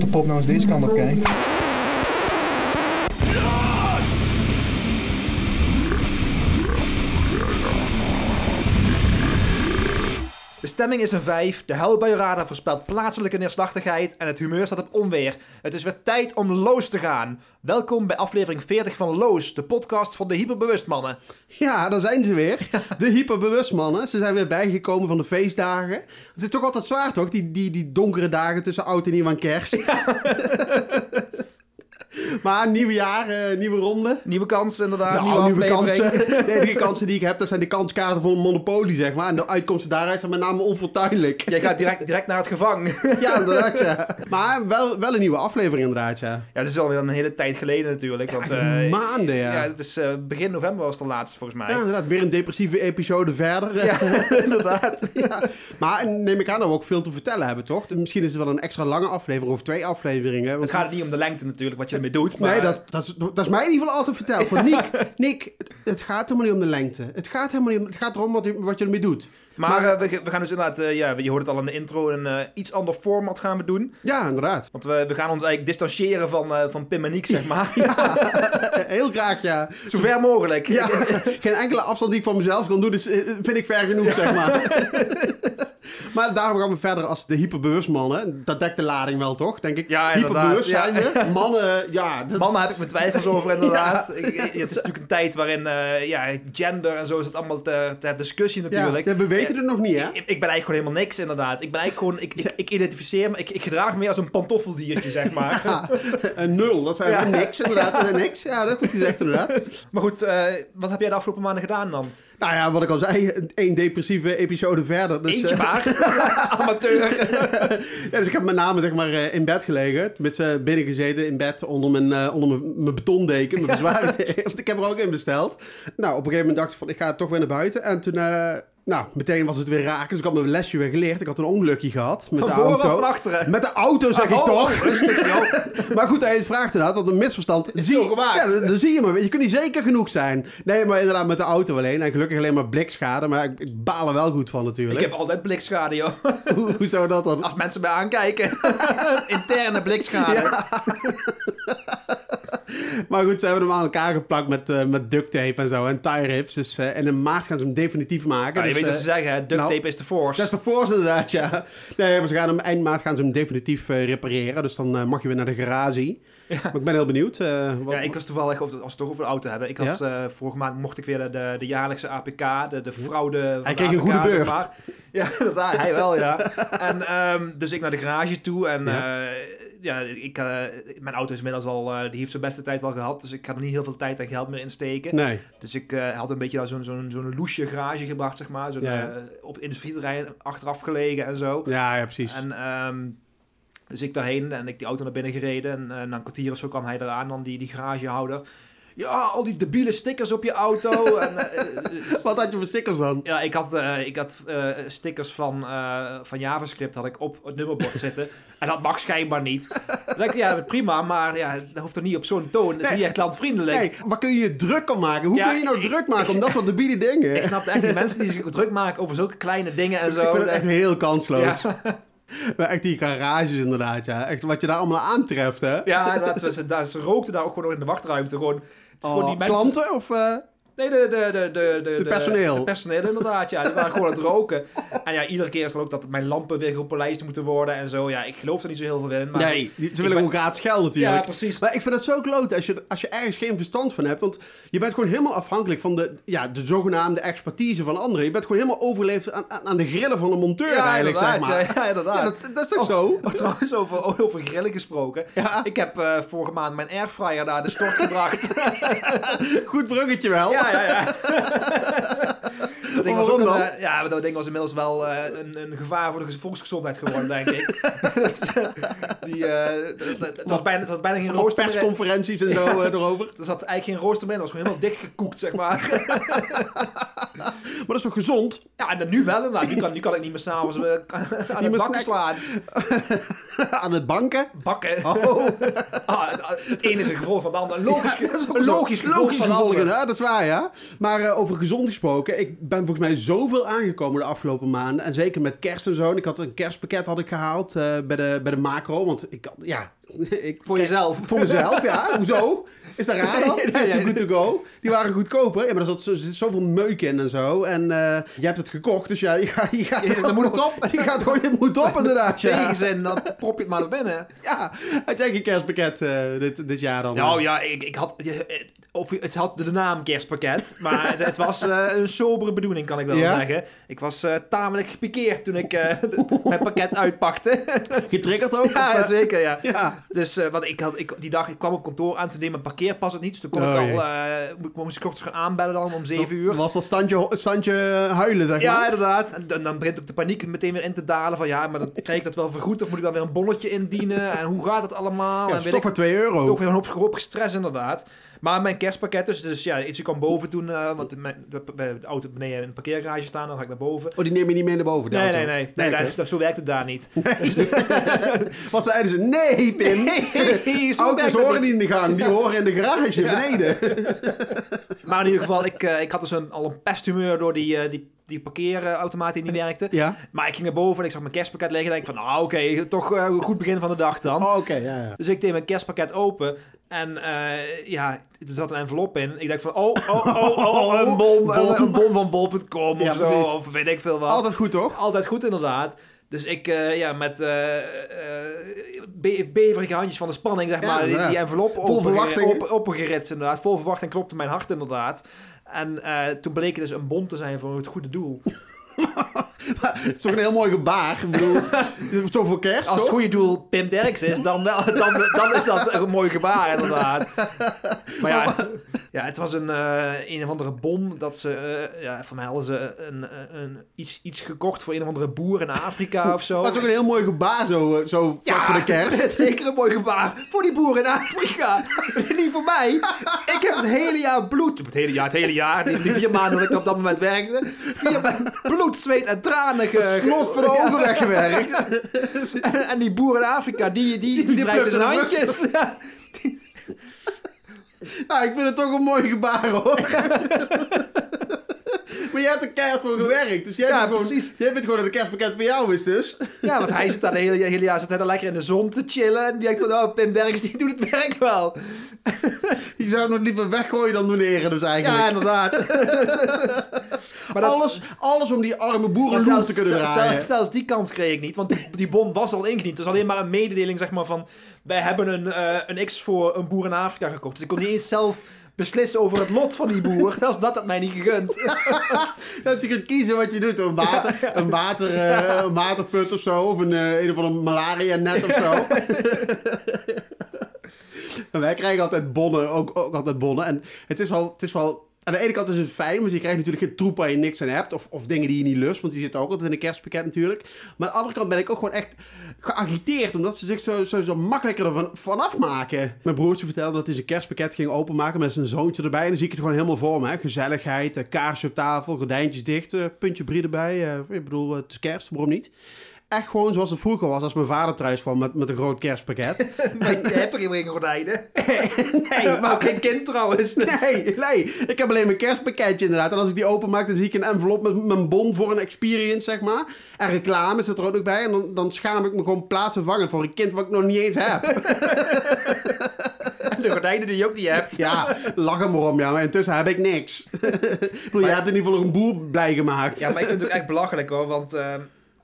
de pop nou eens deze kant op kijkt. Stemming is een 5, de huilbuienradar voorspelt plaatselijke neerslachtigheid en het humeur staat op onweer. Het is weer tijd om Loos te gaan. Welkom bij aflevering 40 van Loos, de podcast van de hyperbewustmannen. Ja, daar zijn ze weer. De hyperbewustmannen. Ze zijn weer bijgekomen van de feestdagen. Het is toch altijd zwaar, toch? Die, die, die donkere dagen tussen oud en nieuw en kerst. maar nieuwe jaar, eh, nieuwe ronde. Nieuwe kansen inderdaad, Nou, nieuwe, nieuwe aflevering. kansen. De enige kansen die ik heb, dat zijn de kanskaarten van Monopoly, zeg maar. En de uitkomsten daaruit zijn met name onfortuinlijk. Jij gaat direct, direct naar het gevang. Ja, inderdaad, ja. Maar wel, wel een nieuwe aflevering, inderdaad, ja. Ja, het is alweer een hele tijd geleden natuurlijk. Want, eh, Maanden, ja. ja, het is eh, begin november was de laatste volgens mij. Ja, inderdaad. Weer een depressieve episode verder. Ja, inderdaad. Ja. Maar neem ik aan dat we ook veel te vertellen hebben, toch? Misschien is het wel een extra lange aflevering of twee afleveringen. Het gaat niet om de lengte natuurlijk, wat je ermee doet. Maar, Nee, dat, dat, is, dat is mij in ieder geval altijd verteld. Van Nick, Nick, het, het gaat helemaal niet om de lengte. Het gaat helemaal niet om, het gaat erom wat je, wat je ermee doet. Maar, Maar- eh, we, we gaan dus inderdaad, eh, ja, je hoort het al in de intro, een eh, iets ander format gaan we doen. Ja, inderdaad. Want we, we gaan ons eigenlijk distancieren van, van Pim en Niek, zeg maar. Heel graag, ja. Zo ver mogelijk. ja. Geen enkele afstand die ik van mezelf kan doen, eh, vind ik ver genoeg, zeg maar. Maar daarom gaan we verder als de hyperbewustmannen. Dat dekt de lading wel, toch? Denk ik. Ja, Hyperbewust zijn we. Mannen, ja. Dat, Mannen heb ik mijn twijfels over, inderdaad. Ik- ik- het is natuurlijk een tijd waarin eh, ja, gender en zo is het allemaal ter, ter discussie natuurlijk. ja, we weten het nog niet, hè? Ik, ik ben eigenlijk gewoon helemaal niks, inderdaad. Ik ben eigenlijk gewoon, ik, ik, ik identificeer me, ik, gedraag me als een pantoffeldiertje, zeg maar. Ja, een nul, dat zijn niks, inderdaad. Dat zijn niks. Ja, dat is goed gezegd, inderdaad. Maar goed, eh, wat heb jij de afgelopen maanden gedaan dan? Nou ja, wat ik al zei, één depressieve episode verder. Dus, Eentje eh, maar. Amateur. ja, dus ik heb met name zeg maar, eh, in bed gelegen. Met ze binnen gezeten in bed onder mijn, eh, onder mijn, mijn betondeken. Mijn bezwaardeken. Want ik heb er ook in besteld. Nou, op een gegeven moment dacht ik van, ik ga toch weer naar buiten. En toen, eh, nou, meteen was het weer raken. Dus ik had mijn lesje weer geleerd. Ik had een ongelukje gehad met Van de auto. van achteren? Met de auto, zeg ik toch. oh, rustig, joh. Maar goed, hij vraagt inderdaad, dat een misverstand. Is zie. Ja, dan, zie je maar. Je kunt niet zeker genoeg zijn. Nee, maar inderdaad met de auto alleen. En gelukkig alleen maar blikschade. Maar ik, ik baal er wel goed van Ik natuurlijk. heb altijd blikschade, joh. Hoe, hoe zou dat dan? Als mensen mij aankijken. Interne blikschade. Maar goed, ze hebben hem aan elkaar geplakt met, eh, met duct tape en zo. En tie rips. Dus eh, en in maart gaan ze hem definitief maken. Nou, je dus, weet wat ze eh, zeggen, hè, duct nou, tape is de force. Dat is de force inderdaad, ja. Nee, maar ze gaan hem eind maart gaan ze hem definitief repareren. Dus dan mag je weer naar de garage. Maar ik ben heel benieuwd. eh, wat- Ja, ik was toevallig, of, als we het toch over de auto hebben. Ik was, eh, vorige maand mocht ik weer de, de, jaarlijkse APK, de, de fraude Hij kreeg een goede zeg beurt. maar. Ja, inderdaad, hij wel, ja. En ehm, dus ik naar de garage toe en Ja. ja, ja ik, eh, mijn auto is inmiddels al, eh, die heeft zijn beste tijd al gehad, dus ik ga er niet heel veel tijd en geld meer in steken. Nee. Dus ik eh, had een beetje zo'n zo'n zo'n loesje garage gebracht, zeg maar. Zo'n, Ja, ja. eh, op industrieterrein achteraf gelegen en zo. Ja, ja, precies. En ehm, dus ik daarheen en ik die auto naar binnen gereden. En eh, na een kwartier of zo kwam hij eraan, dan die, die garagehouder. Ja, al die debiele stickers op je auto. en, eh, eh, Wat had je voor stickers dan? ja, ik had, ik had stickers van, van JavaScript had ik op het nummerbord zitten. En dat mag schijnbaar niet. Dan denk ik, ja, prima, maar ja, dat hoeft toch niet op zo'n toon. Dat is Nee. niet echt klantvriendelijk. Nee, waar kun je je druk om maken? Hoe Ja, kun je nou ik- druk maken om dat soort debiele dingen? Ik snapte echt die mensen die zich druk maken over zulke kleine dingen en zo. Ik vind het echt heel kansloos. Ja. Maar echt die garages inderdaad, ja. Echt wat je daar allemaal aantreft, hè? Ja, dat was, daar, ze rookten daar ook gewoon in de wachtruimte. Gewoon, gewoon Oh, die mensen, klanten of... eh, Nee, de, de, de, de, de, personeel. De personeel, inderdaad. Ja, die waren gewoon aan het roken. En ja, iedere keer is er ook dat mijn lampen weer gepolijst moeten worden en zo. Ja, ik geloof er niet zo heel veel in. Maar nee, ze willen ben- gewoon gratis geld natuurlijk. Ja, precies. Maar ik vind het zo kloot als je, als je ergens geen verstand van hebt. Want je bent gewoon helemaal afhankelijk van de, ja, de zogenaamde expertise van anderen. Je bent gewoon helemaal overleefd aan, aan de grillen van een monteur Ja, eigenlijk, zeg maar. Ja, ja, inderdaad. Ja, dat, dat is toch zo? Oh, trouwens, over, over grillen gesproken. Ja. Ik heb eh, vorige maand mijn airfryer naar de stort gebracht. Goed bruggetje wel. ja, ja, ja. Dat ding was ook een, eh, ja, dat ding was inmiddels wel eh, een, een gevaar voor de volksgezondheid geworden, denk ik. Dus, eh, die, het- het, het was bijna, het was bijna geen rooster persconferenties en zo erover. Er zat eigenlijk geen rooster meer, in, dat was gewoon helemaal dichtgekoekt, zeg maar. Maar dat is toch gezond? Ja, en nu wel. Nou, nu, kan, nu kan ik niet meer s'avonds uh, aan de meer bakken slaan. Aan het banken? Bakken. Oh, Ah, het, het ene is een gevolg van het ander. Een logisch, Ja, dat is logisch gevolg logisch van het andere. dat is waar, ja. Maar over gezond gesproken, ik ben volgens mij zoveel aangekomen de afgelopen maanden. En zeker met kerst en zo. En ik had een kerstpakket had ik gehaald eh, bij, de, bij de macro. Want ik had, ja... Ik, Voor jezelf. Voor mezelf, ja. Hoezo? Is dat raar dan? Nee, Too good to go. Die waren goedkoper. Ja, maar er zat, zit zoveel meuk in en zo. En eh, je hebt het gekocht, dus ja, je gaat... Je gaat Ja, moet op. Je gaat gewoon, je moet op inderdaad, ja. Tegenzin, dan prop je het maar naar binnen. Ja, had jij geen kerstpakket eh, dit, dit jaar dan? Nou ja, ik, ik had, je- of, het had de naam kerstpakket, maar het, het was eh, een sobere bedoeling, kan ik wel Ja? zeggen. Ik was eh, tamelijk gepikeerd toen ik eh, mijn pakket uitpakte. Getriggerd ook? ja, Of, eh, zeker, ja. ja. Dus eh, want ik had, ik, die dag, ik kwam op kantoor aan te nemen, mijn parkeerpas het niet. Dus toen kon ik Oh, al, jee. eh, mo- moest ik ochtends gaan aanbellen dan om 7 uur. Was dat standje, standje huilen, zeg Ja, maar? inderdaad. En dan, dan begint ook de paniek meteen weer in te dalen. Van ja, maar dan krijg ik dat wel vergoed. Of moet ik dan weer een bonnetje indienen? En hoe gaat het allemaal? Ja, en toch ik, maar 2 euro. toch weer een hoop, hoop stress inderdaad. Maar mijn kerstpakket dus, dus ja, iets kwam boven toen, eh, want mijn, de, de auto beneden in een parkeergarage staan, dan ga ik naar boven. Oh, die neem je niet mee naar boven, Nee, auto? nee, nee, nee, oké. dat- zo werkt het daar niet. Wat zeiden ze? Nee, Pim. Nee, Auto's horen niet. in de gang, die horen in de garage Ja. beneden. Maar in ieder geval, ik, eh, ik had dus een, al een pesthumeur door die, eh, die, die parkeerautomaat die niet werkte. Ja? Maar ik ging naar boven en ik zag mijn kerstpakket liggen en ik van, nou oké, toch eh, een goed begin van de dag dan. Oh, oké, ja, ja. Dus ik deed mijn kerstpakket open en eh, ja, er zat een envelop in. Ik dacht van, oh, oh, oh, oh, oh, een bon, Bon. een, bon van bol.com Ja, of zo, precies. of weet ik veel wat. Altijd goed, toch? Altijd goed inderdaad. Dus ik, eh, ja, met eh, eh, be- beverige handjes van de spanning, zeg Ja, maar, die, inderdaad. die envelop Vol verwachting. op, opgeritst inderdaad. Vol verwachting klopte mijn hart inderdaad. En toen bleek het dus een bon te zijn voor het goede doel. Het is toch een heel mooi gebaar. Ik bedoel, toch voor kerst, Als het goede doel Pim Derks is, dan, wel, dan, dan is dat een mooi gebaar inderdaad. Maar ja, ja het was een, eh, een of andere bon dat ze, eh, ja, voor mij hadden ze een, een, een, iets, iets gekocht voor een of andere boer in Afrika of zo. Maar het is ook een heel mooi gebaar, zo, eh, zo vlak voor de kerst. zeker een mooi gebaar voor die boer in Afrika. Niet voor mij. Ik heb het hele jaar bloed. Het hele jaar, het hele jaar. Die, die vier maanden dat ik op dat moment werkte. Vier maanden bloed, zweet en tranen. Ge, Slot voor de ogen weggewerkt. En, en die boer in Afrika, die, die, die, die zijn handjes. Ja. Nou, ik vind het toch een mooi gebaar, hoor. Maar jij hebt er keihard voor gewerkt. Dus jij, Ja, bent gewoon, precies. jij vindt gewoon dat het kerstpakket voor jou is, dus. ja, want hij zit daar de hele, hele jaar zit hij daar lekker in de zon te chillen. En die denkt van, oh, Pim Derks, die doet het werk wel. Je zou het nog liever weggooien dan doneren, dus eigenlijk. Ja, inderdaad. Maar dat, alles, alles om die arme boeren zelfs, te kunnen zelfs- draaien. zelfs die kans kreeg ik niet, want die, die bon was al ingediend. Het was alleen maar een mededeling zeg maar, van... wij hebben een, eh, een X voor een boer in Afrika gekocht. Dus ik kon niet eens zelf beslissen over het lot van die boer. Zelfs dat had mij niet gegund. Dat je kunt kiezen wat je doet. Een, water, Een, water, eh, een waterput of zo. Of een, eh, een of andere malaria net of zo. Wij krijgen altijd bonnen. Ook, ook altijd bonnen. En het is wel... Het is wel aan de ene kant is het fijn, want je krijgt natuurlijk geen troep waar je niks aan hebt. Of, of dingen die je niet lust, want die zitten ook altijd in een kerstpakket natuurlijk. Maar aan de andere kant ben ik ook gewoon echt geagiteerd, omdat ze zich zo, zo, zo makkelijker ervan vanaf maken. Mijn broertje vertelde dat hij zijn kerstpakket ging openmaken met zijn zoontje erbij. En dan zie ik het gewoon helemaal voor me. Gezelligheid, kaarsje op tafel, gordijntjes dicht, eh, puntje brie erbij. eh, ik bedoel, eh, het is kerst, waarom niet? Echt gewoon zoals het vroeger was, als mijn vader thuis kwam met, met een groot kerstpakket. maar je hebt toch geen gordijnen? nee, maar ook geen kind trouwens. dus- Nee, nee. Ik heb alleen mijn kerstpakketje inderdaad. En als ik die openmaak, dan zie ik een envelop met mijn bon voor een experience, zeg maar. En reclame zit er ook nog bij. En dan, dan schaam ik me gewoon plaatsvervangend voor een kind wat ik nog niet eens heb. De gordijnen die je ook niet hebt. Ja, lach hem erom, ja. Maar intussen heb ik niks. Ik bedoel, je hebt in ieder geval nog een boer blij gemaakt. Ja, maar ik vind het ook echt belachelijk hoor, want eh,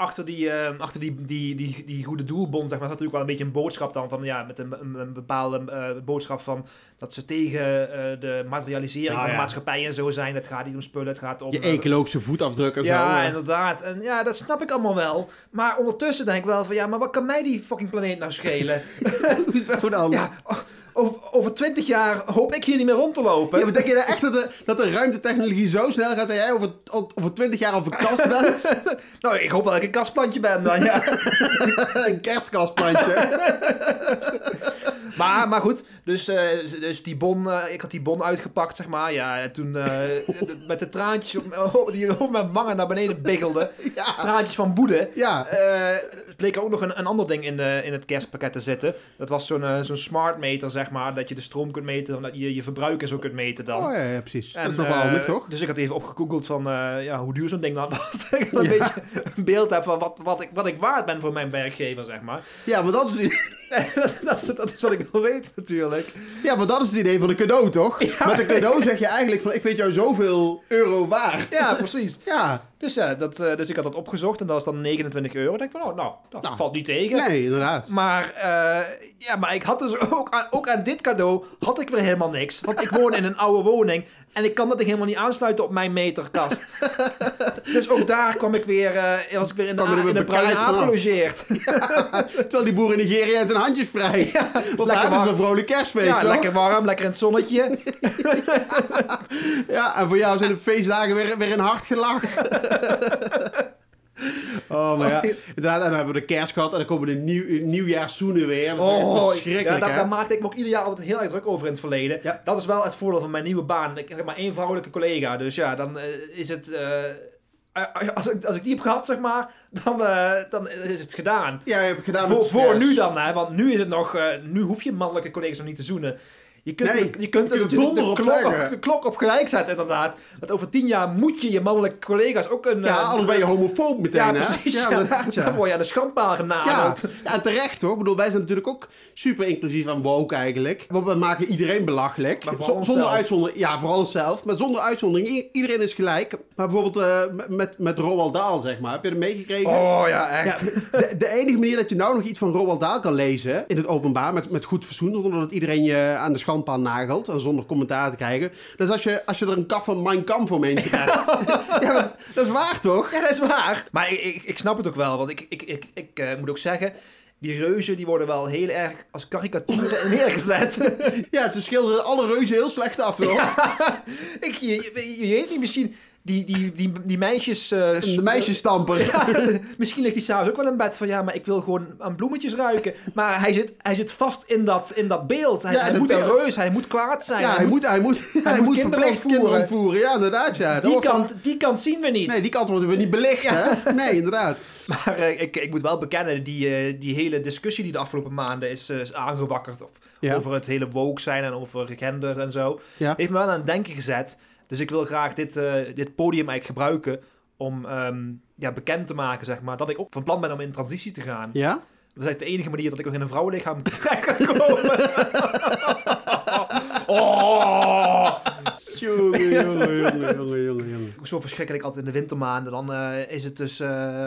achter, die, eh, achter die, die, die, die goede doelbond zeg maar, zat natuurlijk wel een beetje een boodschap dan van ja, met een, een, bepaalde eh, boodschap van dat ze tegen eh, de materialisering Ja, van de ja. maatschappij en zo zijn. Het gaat niet om spullen, het gaat om... Je eh, ecologische voetafdruk en ja, zo. eh. inderdaad. En ja, dat snap ik allemaal wel. Maar ondertussen denk ik wel van ja, maar wat kan mij die fucking planeet nou schelen? Hoezo dan? ja, over, over 20 jaar hoop ik hier niet meer rond te lopen. Ja, maar denk je nou echt dat de, dat de ruimtetechnologie zo snel gaat dat jij over, over 20 jaar al verkast bent? nou, ik hoop wel dat ik een kastplantje ben dan, ja. een kerstkastplantje. Maar, maar goed, Dus, eh, dus die bon, eh, ik had die bon uitgepakt, zeg maar. Ja, en toen eh, met de traantjes op, oh, die over mijn wangen naar beneden biggelden. Ja. Traantjes van woede. Ja. Bleek ook nog een, een ander ding in, de, in het kerstpakket te zitten. Dat was zo'n zo'n smart meter, zeg maar. Dat je de stroom kunt meten, en dat je je verbruik zo kunt meten dan. Oh ja, ja, precies. En, dat is nog wel handig, toch? Dus ik had even opgegoogeld van ja, hoe duur zo'n ding dan was. Dat ik een beetje een beeld heb van wat, wat, ik, wat ik waard ben voor mijn werkgever, zeg maar. Ja, maar dat is, dat, dat is wat ik wil weten natuurlijk. ja, maar dat is het idee van een cadeau, toch? Ja. Met een cadeau zeg je eigenlijk van, ik vind jou zoveel euro waard. Ja, precies. Ja, Dus ja, dat, eh, dus ik had dat opgezocht en dat was dan 29 euro. Ik denk van, oh, nou, dat Nou. valt niet tegen. nee, inderdaad. Maar, eh, ja, maar ik had dus ook aan, ook aan dit cadeau had ik weer helemaal niks. Want ik woon in een oude woning en ik kan dat ding helemaal niet aansluiten op mijn meterkast. dus ook daar kwam ik weer, eh, was ik weer in de, in de bruine aap gelogeerd. Terwijl die boer in Nigeria zijn handjes vrij. Want lekker daar hebben ze warm. een vrolijk kerstfeest, Ja, lekker warm, lekker in het zonnetje. Ja, en voor jou zijn de feestdagen weer, weer een hard gelach. oh, maar ja. Inderdaad, en dan hebben we de kerst gehad en dan komen de nieuw, nieuwjaarszoenen weer. Dat is Oh, verschrikkelijk, ja, daar, daar maakte ik me ook ieder jaar altijd heel erg druk over in het verleden. Ja. Dat is wel het voordeel van mijn nieuwe baan. Ik heb maar één vrouwelijke collega, dus ja, dan eh, is het... eh, als, ik, als ik die heb gehad, zeg maar, dan, eh, dan is het gedaan. Ja, je hebt gedaan voor voor nu dan, hè, want nu is het nog... eh, nu hoef je mannelijke collega's nog niet te zoenen. Je kunt, Nee, je kunt, je kunt de, er donder de op klok, op, de klok op gelijk zetten, inderdaad. Dat over tien jaar moet je je mannelijke collega's ook een... Ja, eh, anders ben je homofoob meteen, Ja, hè? precies. Ja, Ja, inderdaad, ja. Dan word je aan de schandpaal Ja, genadeld. ja, terecht hoor. Ik bedoel, wij zijn natuurlijk ook super inclusief en woke eigenlijk. Want we maken iedereen belachelijk. Zonder uitzondering. Ja, vooral onszelf. Maar zonder uitzondering. Iedereen is gelijk. Maar bijvoorbeeld eh, met, met Roald Dahl, zeg maar. Heb je dat meegekregen? Oh ja, echt. de, de enige manier dat je nou nog iets van Roald Dahl kan lezen in het openbaar, met, met goed fatsoen, zonder dat iedereen je aan de schandpaal nagelt en zonder commentaar te krijgen, dat is als je, als je er een kaf van Mein Kampf omheen krijgt. ja, maar dat is waar toch? Ja, dat is waar. Maar ik, ik, ik snap het ook wel, want ik, ik, ik, ik eh, moet ook zeggen... Die reuzen die worden wel heel erg als karikaturen neergezet. Ja, ze schilderen alle reuzen heel slecht af, hoor. ik, je, je, je weet niet, misschien die, die, die, die meisjes... eh, De meisjesstamper. Ja, misschien ligt hij s'avonds ook wel in bed van ja, maar ik wil gewoon aan bloemetjes ruiken. Maar hij zit, hij zit vast in dat, in dat beeld. Hij, Ja, hij dat moet een reus, hij moet kwaad zijn. Ja, hij moet, hij moet, hij moet moet kinderen ontvoeren. kinderen ontvoeren. Ja, inderdaad, ja. Die, van- kant, die kant zien we niet. Nee, die kant worden we niet belicht, hè? Nee, inderdaad. Maar eh, ik, ik moet wel bekennen, die, eh, die hele discussie die de afgelopen maanden is, is aangewakkerd. Of, Ja. Over het hele woke zijn en over gender en zo. Ja. Heeft me wel aan het denken gezet. Dus ik wil graag dit, dit podium eigenlijk gebruiken om ehm, ja, bekend te maken, zeg maar, dat ik ook van plan ben om in transitie te gaan. Ja? Dat is eigenlijk de enige manier dat ik nog in een vrouwenlichaam terecht kan komen. oh! Jongen, jongen, jongen, jongen, jongen, jongen. Ook zo verschrikkelijk altijd in de wintermaanden. Dan eh, is het dus uh,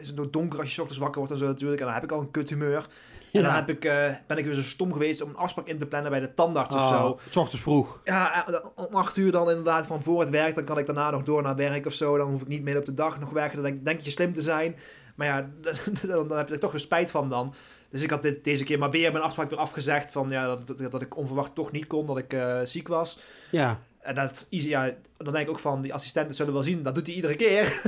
is het nog donker als je 's ochtends wakker wordt en zo natuurlijk. En dan heb ik al een kut humeur. En dan heb ik, uh, ben ik weer zo stom geweest om een afspraak in te plannen bij de tandarts of Oh, zo. s ochtends vroeg. Ja, eh, om acht uur dan inderdaad van voor het werk. Dan kan ik daarna nog door naar werk of zo. Dan hoef ik niet meer op de dag nog werken. Dan denk, denk je slim te zijn. Maar ja, dan, dan heb je er toch weer spijt van dan. Dus ik had dit, deze keer maar weer mijn afspraak weer afgezegd. Van ja, dat, dat, dat ik onverwacht toch niet kon. Dat ik uh, ziek was. Ja. En dat, ja, dan denk ik ook van, die assistenten zullen wel zien, dat doet hij iedere keer.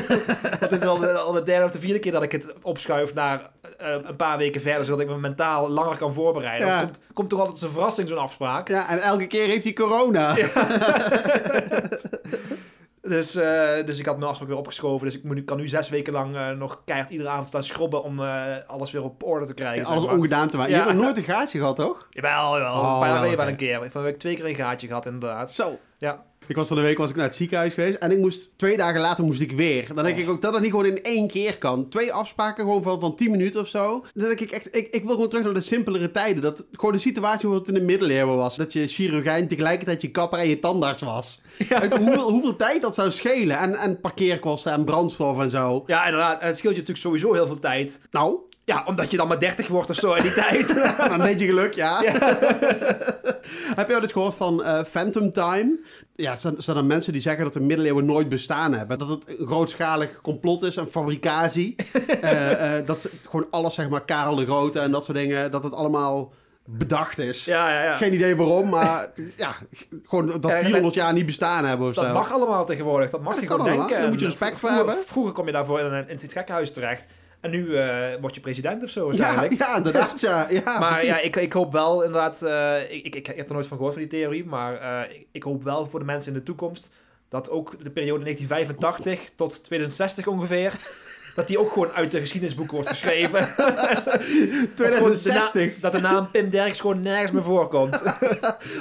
Dit is al de, al de derde of de vierde keer dat ik het opschuif naar uh, een paar weken verder, zodat ik me mentaal langer kan voorbereiden. Ja. Komt, komt toch altijd als een verrassing, zo'n afspraak. Ja, en elke keer heeft hij corona. Dus, uh, dus ik had mijn afspraak weer opgeschoven. Dus ik moet, kan nu zes weken lang uh, nog keihard iedere avond staan schrobben om uh, alles weer op orde te krijgen. Ja, alles zeg maar. ongedaan te maken. Ja. Je hebt nog nooit een gaatje gehad, toch? Jawel, jawel. Oh, een paar jaar wel, een keer. Van heb ik twee keer een gaatje gehad, inderdaad. Zo. Ja. Ik was van de week was ik naar het ziekenhuis geweest en ik moest twee dagen later moest ik weer. Dan denk Oh. ik ook dat dat niet gewoon in één keer kan. Twee afspraken gewoon van, van 10 minuten of zo. Dan denk ik echt, ik, ik wil gewoon terug naar de simpelere tijden. Dat gewoon de situatie het in de middeleeuwen was. Dat je chirurgijn tegelijkertijd je kapper en je tandarts was. Uit hoeveel, hoeveel tijd dat zou schelen. En, en parkeerkosten en brandstof en zo. ja, inderdaad. En het scheelt je natuurlijk sowieso heel veel tijd. Nou, Ja, omdat je dan maar 30 wordt of zo in die tijd. een beetje geluk, ja. Heb je al eens gehoord van eh, Phantom Time? Ja, zijn, dan mensen die zeggen dat de middeleeuwen nooit bestaan hebben. Dat het een grootschalig complot is, een fabricatie. Eh, eh, dat gewoon alles, zeg maar, Karel de Grote en dat soort dingen, dat het allemaal bedacht is. ja, ja, ja. Geen idee waarom, maar ja, gewoon dat Ja, 400 jaar niet bestaan hebben of Dat zo. mag allemaal tegenwoordig. Dat mag je gewoon allemaal. denken. Daar moet je respect voor hebben. Vroeger kom je daarvoor in, een, in het gekkenhuis terecht. En nu eh, word je president of zo Ja, ja, inderdaad. Ja, ja, Maar precies. ja, ik, ik hoop wel inderdaad... eh, ik, ik, ik heb er nooit van gehoord van die theorie. Maar eh, ik, hoop wel voor de mensen in de toekomst... dat ook de periode 1985 tot 2060 ongeveer... dat die ook gewoon uit de geschiedenisboeken wordt geschreven. Dat gewoon de na- 2060. Dat de naam Pim Derks gewoon nergens meer voorkomt.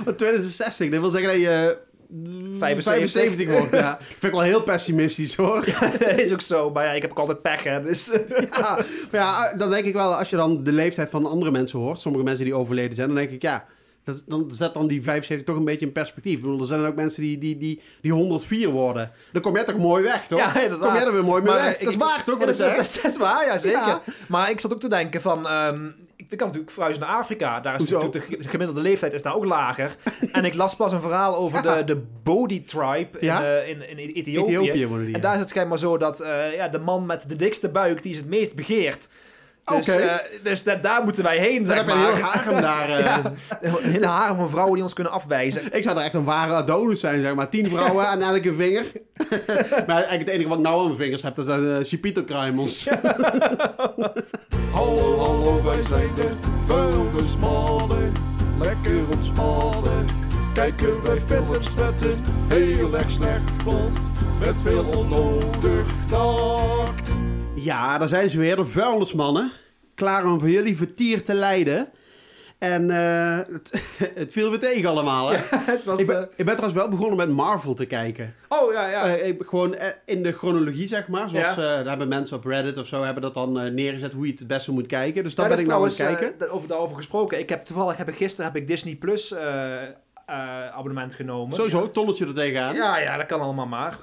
Want 2060, dat wil zeggen dat je... eh, 75. 75 wordt, ja. Vind ik wel heel pessimistisch, hoor. dat is ook zo. Maar ja, ik heb ook altijd pech, hè. Dus... Ja, maar ja, dan denk ik wel, als je dan de leeftijd van andere mensen hoort, sommige mensen die overleden zijn, dan denk ik, ja, dat, dan zet dan die 75 toch een beetje in perspectief. Ik bedoel, er zijn ook mensen die, die, die, die 104 worden. Dan kom jij toch mooi weg, toch? Ja, inderdaad. Kom jij er weer mooi mee Maar, weg. dat is waar, toch? Ja, dat, is, dat is waar, ja, zeker. Ja. Maar ik zat ook te denken van... ehm, ik kan natuurlijk verhuizen naar Afrika. Daar is de ge- gemiddelde leeftijd is daar ook lager. en ik las pas een verhaal over Ja. de, de Bodhi tribe in, Ja? eh, in, in Ethiopië. Ethiopië worden die. En daar is het schijnbaar zo dat eh, ja, de man met de dikste buik, die is het meest begeerd. Dus, eh, dus da- daar moeten wij heen, zeg heb je een maar. harem daar. Ja, een hele harem van vrouwen die ons kunnen afwijzen. Ik zou er echt een ware Adonis zijn, zeg maar. Tien vrouwen aan elke vinger. maar eigenlijk het enige wat ik nou aan mijn vingers heb, dat zijn de Chipito-kruimels. Hallo, hallo, wij zijn de vuilnismannen. Lekker ontspannen. Kijken wij films met een heel erg slecht plot. Met veel onnodig tact. Ja, daar zijn ze weer, de vuilnismannen. Klaar om voor jullie vertier te leiden. En eh, het, het viel me tegen allemaal, hè? het was, Ik ben, eh, ik ben trouwens wel begonnen met Marvel te kijken. oh ja, ja. Ik, gewoon in de chronologie, zeg maar. Zoals Ja. daar hebben mensen op Reddit of zo hebben dat dan neergezet hoe je het het beste moet kijken. Dus daar Ja, ben dat ik nou aan het kijken. over, daarover gesproken. Ik heb toevallig heb ik gisteren heb ik Disney Plus abonnement genomen. Sowieso, tonnetje er tegenaan. Ja, ja, dat kan allemaal maar.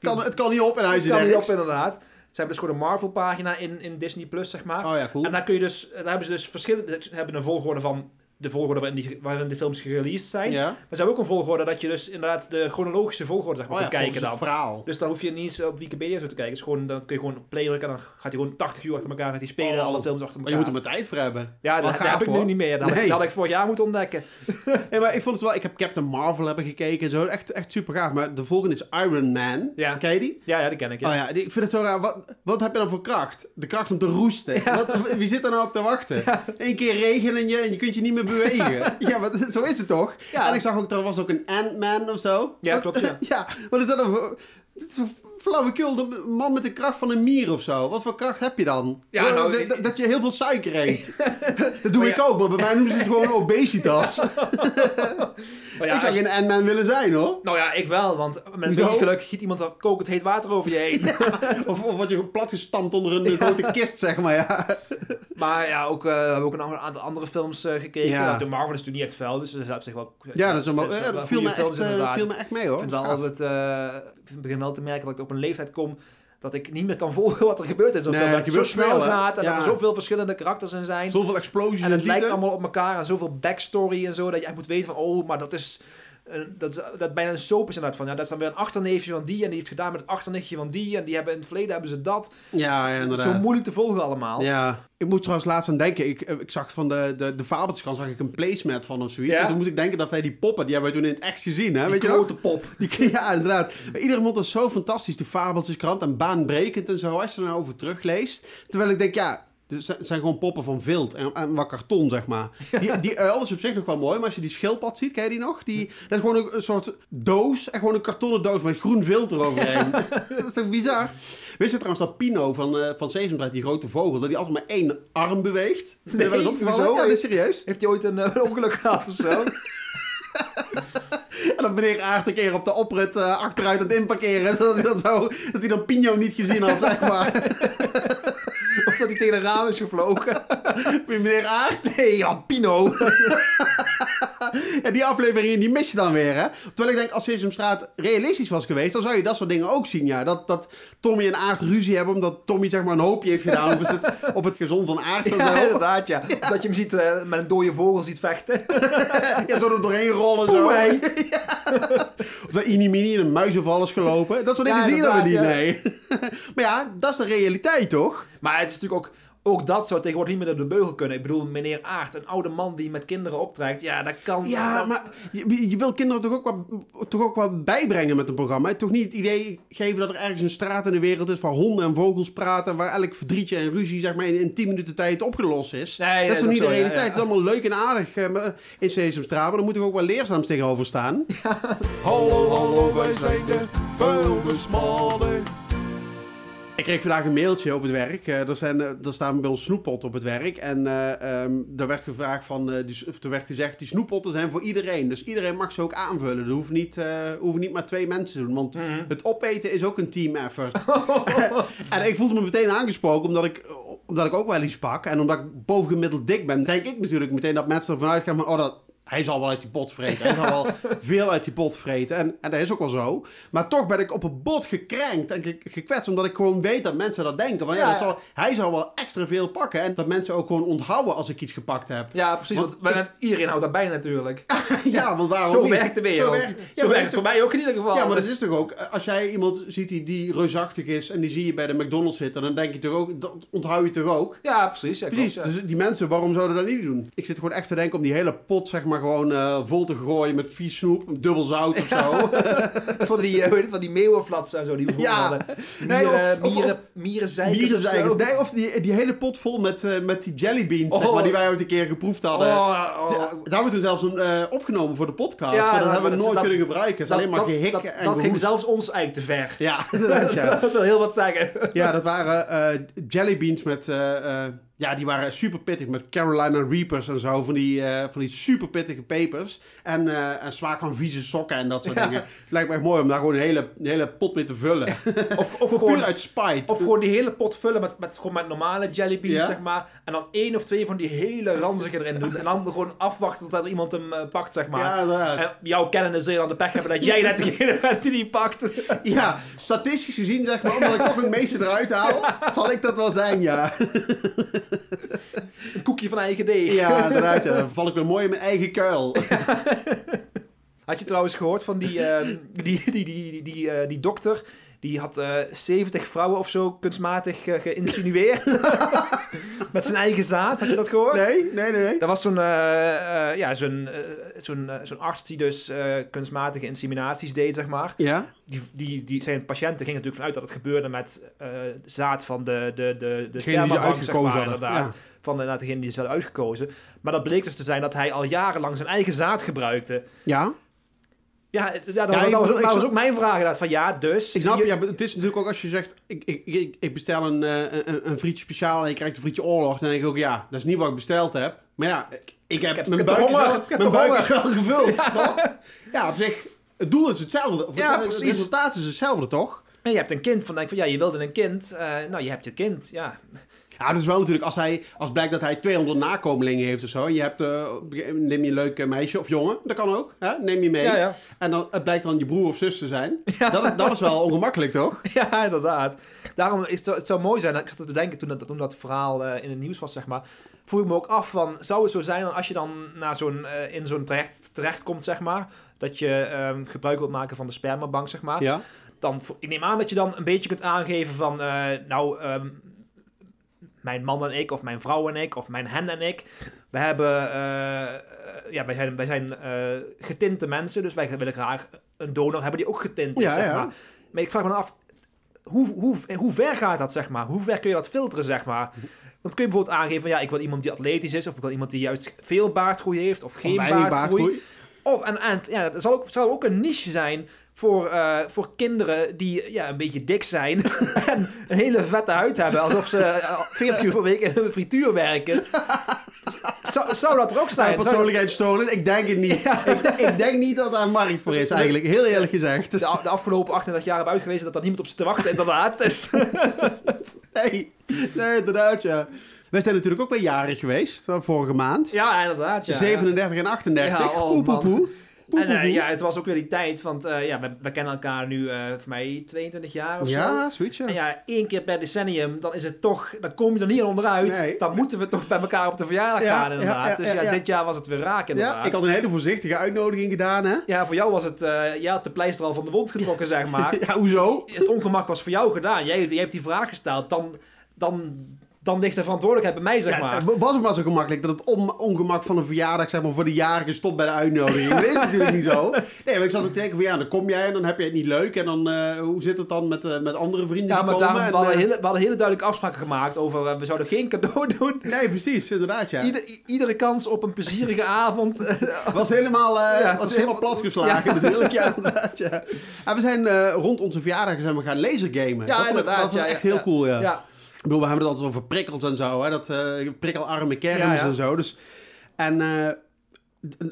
Kan, het kan niet op in huis Dat kan niet op inderdaad. Ze hebben dus gewoon een Marvel pagina in, in Disney Plus, zeg maar. Oh ja, cool. En daar kun je dus, daar hebben ze dus verschillende, ze hebben een volgorde van de volgorde waarin, die, waarin de films gereleased zijn. Ja? Maar ze hebben ook een volgorde dat je dus inderdaad de chronologische volgorde zeg maar, Oh ja, kijken dan. het verhaal. Dus dan hoef je niet eens op Wikipedia zo te kijken. Dus gewoon, dan kun je gewoon play drukken en dan gaat hij gewoon 80 uur achter elkaar. Gaat hij spelen, Oh. alle films achter Maar je elkaar. moet er maar tijd voor hebben. Ja, dat, heb ik nu niet meer. Dat, had ik, Nee. dat had ik vorig jaar moeten ontdekken. Ja, maar ik vond het wel... Ik heb Captain Marvel hebben gekeken en zo. Echt, echt super gaaf. Maar de volgende is Iron Man. Ja. Ken je die? Ja, ja, die ken ik. Ja. Oh ja, ik vind het zo raar. Wat, wat heb je dan voor kracht? De kracht om te roesten. Wat, wie zit er nou op te wachten? Eén keer regen en je, en je kunt je niet meer bewegen. ja, maar zo is het toch? Ja. En ik zag ook, er was ook een Ant-Man of zo. Ja, Wat- klopt, ja. ja, wat is dat dan voor... Dit is een flauwekul, de man met de kracht van een mier of zo. Wat voor kracht heb je dan? Ja, Dat- nou, dat, ik- dat- dat je heel veel suiker eet. dat doe Maar ik ja. ook, maar bij mij noemen ze het gewoon obesitas. Maar ja, ik zou geen Ant-Man willen zijn, hoor. Nou ja, ik wel, want met een beetje geluk giet iemand er kokend heet water over je heen. Of, of word je platgestampt onder een grote kist, zeg maar, ja. maar ja, ook, eh, we hebben ook een aantal andere films eh, gekeken. Ja. De Marvel is natuurlijk niet echt vuil, dus dat is op zich wel... Ja, dat, is allemaal, dat viel, me echt, eh, inderdaad. viel me echt mee hoor. Ik vind wel altijd, eh, ik begin wel te merken dat ik op een leeftijd kom dat ik niet meer kan volgen wat er gebeurt Nee, film. Dat het zo snel gaat en Ja. dat er zoveel verschillende karakters in zijn. Zoveel explosies En het lijkt allemaal op elkaar en zoveel backstory en zo, dat je echt moet weten van, oh, maar dat is... eh, dat, is- dat bijna een soap is inderdaad van, ja, dat is dan weer een achterneefje van die en die heeft gedaan met het achternichtje van die en die hebben in het verleden hebben ze dat. Ja, ja, inderdaad. Zo moeilijk te volgen allemaal. Ja. Ik moet trouwens laatst aan denken. Ik, ik zag van de, de, de Fabeltjeskrant zag ik een placemat van of zoiets. Ja. En toen moest ik denken dat wij die poppen, die hebben wij toen in het echt gezien. Hè? Die Weet je grote pop. Die, ja, inderdaad. Iedereen vond dat zo fantastisch, die Fabeltjeskrant. En baanbrekend en zo, als je er nou over terugleest. Terwijl ik denk, ja... Zijn- gewoon poppen van vilt en, en wat karton, zeg maar. Die, die uil is op zich nog wel mooi, maar als je die schildpad ziet, ken je die nog? Die, dat is gewoon een, een soort doos, en gewoon een kartonnen doos met groen vilt eroverheen. dat is toch bizar? Wist je trouwens dat Pino van, eh van Sesamstraat, die grote vogel, dat die altijd maar één arm beweegt? Ben je wel eens Nee, opgevallen? hoezo? Ja, dat is serieus. Heeft hij ooit een eh, ongeluk gehad of zo? En dan meneer Aert een keer op de oprit eh, achteruit aan het inparkeren, zodat hij dan zo, dat hij dan Pino niet gezien had, zeg maar. Dat hij tegen een raam is gevlogen? meneer Aert. Nee, Pino. En die aflevering die mis je dan weer, hè? Terwijl ik denk, als Sesamstraat realistisch was geweest, dan zou je dat soort dingen ook zien, ja. Dat, dat Tommy en Aert ruzie hebben, omdat Tommy zeg maar een hoopje heeft gedaan op het, op het gezond van en Ja, zo. inderdaad, ja. Dat je hem ziet eh, met een dode vogel ziet vechten. Ja, zo er doorheen rollen zo. Poeh. Of dat Inimini in een muizenval is gelopen. Dat soort Ja, dingen zie je dan weer niet, nee. maar ja, dat is de realiteit, toch? Maar het is natuurlijk ook... ook dat zou tegenwoordig niet meer door de beugel kunnen. Ik bedoel, meneer Aert, een oude man die met kinderen optrekt. Ja, dat kan... Ja, dat- maar je, je wil kinderen toch ook, wat, toch ook wat bijbrengen met een programma. hè? Toch niet het idee geven dat er ergens een straat in de wereld is waar honden en vogels praten. Waar elk verdrietje en ruzie zeg maar, in, in 10 minuten tijd opgelost is. Nee, dat nee, is toch dat niet de ja, realiteit. ja. Het is allemaal leuk en aardig eh, maar in Sesamstraat. Maar dan moet er ook wel leerzaams tegenover staan. Hallo, hallo, wij zijn de vuilnismannen. Ik kreeg vandaag een mailtje op het werk. Eh, er, zijn, eh, er staan bij ons snoeppotten op het werk. En ehm, er werd gevraagd van, die, of er werd gezegd, die snoeppotten zijn voor iedereen. Dus iedereen mag ze ook aanvullen. Dat hoeft niet, hoeven niet maar twee mensen te doen. Want Mhm. het opeten is ook een team effort. en ik voelde me meteen aangesproken, omdat ik, omdat ik ook wel iets pak. En omdat ik bovengemiddeld dik ben, denk ik natuurlijk meteen dat mensen ervan uitgaan van, oh dat... Hij zal wel uit die pot vreten. Hij zal wel veel uit die pot vreten. En, en dat is ook wel zo. Maar toch ben ik op een bot gekrenkt en ge- gekwetst. Omdat ik gewoon weet dat mensen dat denken. Van, ja, Ja, dat ja. zal, hij zal wel extra veel pakken. En dat mensen ook gewoon onthouden als ik iets gepakt heb. Ja, precies. Want iedereen houdt daarbij natuurlijk. ja want waarom Zo niet? werkt de wereld. Zo, werkt- maar werkt het is voor mij ook in ieder geval. ja, maar dat is toch ook, als jij iemand ziet die, die reusachtig is en die zie je bij de McDonald's zitten, dan denk je toch ook, dat onthoud je toch ook? Ja, precies. Ja, Precies, klopt, dus die mensen, waarom zouden dat niet doen? Ik zit gewoon echt te denken om die hele pot, zeg maar, gewoon eh, vol te gooien met vies snoep, dubbel zout of zo. Van die, eh, hoe heet het, van die meeuwenflatsen en zo die we Ja. hadden. Nee, Mieren, of- of- mieren, mierenzeikers of. Nee, die, die hele pot vol met, eh, met die jellybeans, zeg Oh. maar, die wij ooit een keer geproefd hadden. Oh, oh. Dat hebben we toen zelfs een, opgenomen voor de podcast, Ja, maar dat dat- hebben we dat- nooit dat- kunnen gebruiken. Het is alleen maar dat, gehik dat, en dat ging zelfs ons eigenlijk te ver. Ja, dat wil heel wat zeggen. Ja, dat waren jellybeans met... ja, die waren super pittig met Carolina Reapers en zo. Van die, eh, van die super pittige pepers. En, eh en smaak van vieze sokken en dat soort Ja. dingen. Het lijkt me echt mooi om daar gewoon een hele, een hele pot mee te vullen. Of, of, gewoon, uit spite. of gewoon die hele pot vullen met, met, gewoon met normale jellybeans, Ja. zeg maar. En dan één of twee van die hele ranzige erin doen. En dan gewoon afwachten tot er iemand hem eh, pakt, zeg maar. Ja. En jou kennende zul je dan de pech hebben dat jij net degene bent die die pakt. Ja, statistisch gezien, zeg maar, omdat ik toch het meeste eruit haal, zal ik dat wel zijn, ja. Een koekje van eigen deeg. Ja, inderdaad, ja. Dan val ik weer mooi in mijn eigen kuil. Had je trouwens gehoord van die, ehm, die, die, die, die, die, eh, die dokter? Die had eh 70 vrouwen of zo kunstmatig eh, geïnsinueerd. Met zijn eigen zaad. Had je dat gehoord? Nee, nee, nee, nee. Dat was zo'n eh, eh, ja, zo'n eh, zo'n eh, zo'n arts die dus eh, kunstmatige inseminaties deed, zeg maar. Ja? Die, die, die, zijn patiënten gingen natuurlijk vanuit dat het gebeurde met eh, zaad van de, de, de, de spermabank, uitgekozen zeg maar, hadden. inderdaad. Ja. Van inderdaad degene die ze hadden uitgekozen. Maar dat bleek dus te zijn dat hij al jarenlang zijn eigen zaad gebruikte. Ja? Ja, ja dat, Ja, was, dat ook, ik dat was snap- ook mijn vraag inderdaad. Van ja, dus... Ik snap, je- ja, het is natuurlijk ook als je zegt, ik, ik, ik, bestel een, eh, een, een frietje speciaal en je krijgt een frietje oorlog, dan denk ik ook, ja, dat is niet wat ik besteld heb. Maar ja, ik, ik heb, heb- mijn buik, is wel, heb mijn buik honger? is wel gevuld. toch? Ja, op zich, het doel is hetzelfde. Of Ja, het, het precies. resultaat is hetzelfde, toch? En je hebt een kind van, denk van ja, je wilde een kind. eh, nou, je hebt je kind, ja. Ja, dat is wel natuurlijk, als, hij, als blijkt dat hij 200 nakomelingen heeft of zo, en je hebt, eh, neem je een leuk eh, meisje of jongen, dat kan ook, hè? neem je mee. Ja, ja. En dan, het blijkt dan je broer of zus te zijn. Dat, is- dat is wel ongemakkelijk, toch? Ja, inderdaad. Daarom is het, het zou mooi zijn. Ik zat te denken toen dat, toen dat verhaal eh, in het nieuws was, zeg maar. Voel ik me ook af van, zou het zo zijn als je dan naar zo'n, in zo'n traject terechtkomt, zeg maar. Dat je ehm, gebruik wilt maken van de spermabank, zeg maar. Ja. Dan, ik neem aan dat je dan een beetje kunt aangeven van, nou, ehm, mijn man en ik, of mijn vrouw en ik, of mijn hen en ik. We hebben, eh, eh, ja, wij zijn, wij zijn eh, getinte mensen, dus wij willen graag een donor hebben die ook getint is, Ja, zeg ja. maar. Maar ik vraag me dan af, hoe, hoe, hoe ver gaat dat, zeg maar? Hoe ver kun je dat filteren, zeg maar? Want kun je bijvoorbeeld aangeven van, ja, ik wil iemand die atletisch is, of ik wil iemand die juist veel baardgroei heeft, of geen baardgroei. baardgroei. Of, en, en ja, er zal ook, zal ook een niche zijn voor, eh, voor kinderen die ja, een beetje dik zijn en een hele vette huid hebben, alsof ze eh, 40 uur per week in een frituur werken. Zou, zou dat er ook zijn? Ja, persoonlijkheidsstoornis? Ik denk het niet. Ik, denk- ik denk niet dat daar markt voor is, eigenlijk. Heel eerlijk gezegd. de, de afgelopen 38 jaar hebben uitgewezen dat daar niemand op zit te wachten, inderdaad. Dus, Nee, nee inderdaad, ja. Wij zijn natuurlijk ook weer jarig geweest, eh, vorige maand. ja, inderdaad. Ja, 37 en 38. Ja, oh, poe, En eh, ja, het was ook weer die tijd, want eh, ja, we, we kennen elkaar nu voor mij 22 jaar of zo. Ja, zoiets, ja. En ja, één keer per decennium, dan is het toch, dan kom je er niet onderuit. Nee. Dan moeten we toch bij elkaar op de verjaardag Ja, gaan, inderdaad. ja, dus ja, dit jaar was het weer raak, inderdaad. Ja, ik had een hele voorzichtige uitnodiging gedaan, hè? Ja, voor jou was het, eh ja, de pleister al van de wond getrokken, zeg maar. Ja, hoezo? Het ongemak was voor jou gedaan. Jij, jij hebt die vraag gesteld, dan, dan dan ligt de verantwoordelijkheid bij mij, zeg Ja, maar. het was het maar zo gemakkelijk dat het on- ongemak van een verjaardag zeg maar, voor de jarige stopt bij de uitnodiging. Dat is natuurlijk niet zo. Nee, maar ik zat ook te denken van ja, dan kom jij en dan heb je het niet leuk. En dan, eh, hoe zit het dan met, eh, met andere vrienden Ja, die maar komen? daarom, En, we, hadden eh, hele, we hadden hele duidelijke afspraken gemaakt over, we zouden geen cadeau doen. Nee, precies, inderdaad ja. Ieder- iedere kans op een plezierige avond. was helemaal, Ja, was helemaal platgeslagen natuurlijk. Ja, inderdaad, ja. En we zijn rond onze verjaardag zijn we gaan lasergamen. Ja, dat, inderdaad, dat was echt heel cool, ja. Ik bedoel, we hebben het altijd over prikkels en zo, hè? Dat eh, prikkelarme kermis Ja, ja. en zo. Dus, en eh,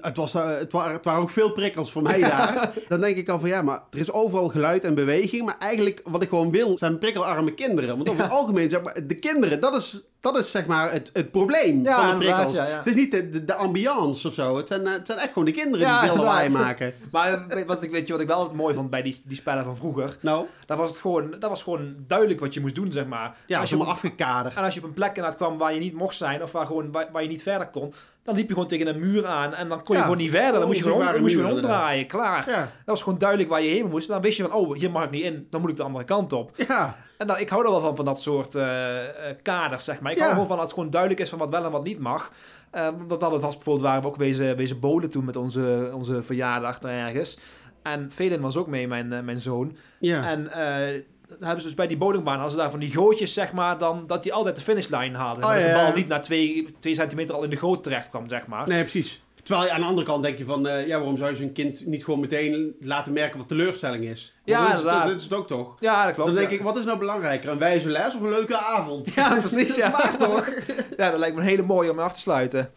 het, was, eh, het, waren, het waren ook veel prikkels voor mij daar. Dan denk ik al van ja, maar er is overal geluid en beweging. Maar eigenlijk wat ik gewoon wil zijn prikkelarme kinderen. Want over het algemeen, zeg maar, de kinderen, dat is, dat is zeg maar het, het probleem Ja, van de prikkels. ja, ja. Het is niet de, de, de ambiance of zo. Het zijn, eh, het zijn echt gewoon de kinderen die veel lawaai maken. Maar wat ik, weet je, wat ik wel mooi vond bij die, die spellen van vroeger? Nou, Dat was, het gewoon, dat was gewoon duidelijk wat je moest doen, zeg maar. ja, als je maar afgekaderd. en als je op een plek inderdaad kwam waar je niet mocht zijn, of waar, gewoon, waar, waar je niet verder kon, dan liep je gewoon tegen een muur aan en dan kon je Ja, gewoon niet verder. Dan moest je gewoon, moest je gewoon omdraaien, klaar. Ja, Dat was gewoon duidelijk waar je heen moest. En dan wist je van, oh, hier mag ik niet in, dan moet ik de andere kant op. ja. En dan, ik hou er wel van, van dat soort eh, eh, kaders, zeg maar. Ik hou gewoon van dat het gewoon duidelijk is van wat wel en wat niet mag. Omdat dat het was bijvoorbeeld, waren we ook wezen, wezen bolen toen met onze, onze verjaardag daar ergens. En Felin was ook mee, mijn, mijn zoon. ja. En hebben ze dus bij die bowlingbaan, als ze daar van die gootjes, zeg maar, dan, dat die altijd de finishlijn hadden. Oh, dat ja, de bal niet na twee, twee centimeter al in de goot terecht kwam, zeg maar. Nee, precies. Terwijl aan de andere kant denk je van, eh, ja, waarom zou je zo'n kind niet gewoon meteen laten merken wat teleurstelling is? Want Ja, dat is, het- is ook toch? Ja, dat klopt. Dan denk ja. ik, wat is nou belangrijker? Een wijze les of een leuke avond? Ja, precies, dat ja. waar toch? Ja, dat lijkt me een hele mooie om af te sluiten.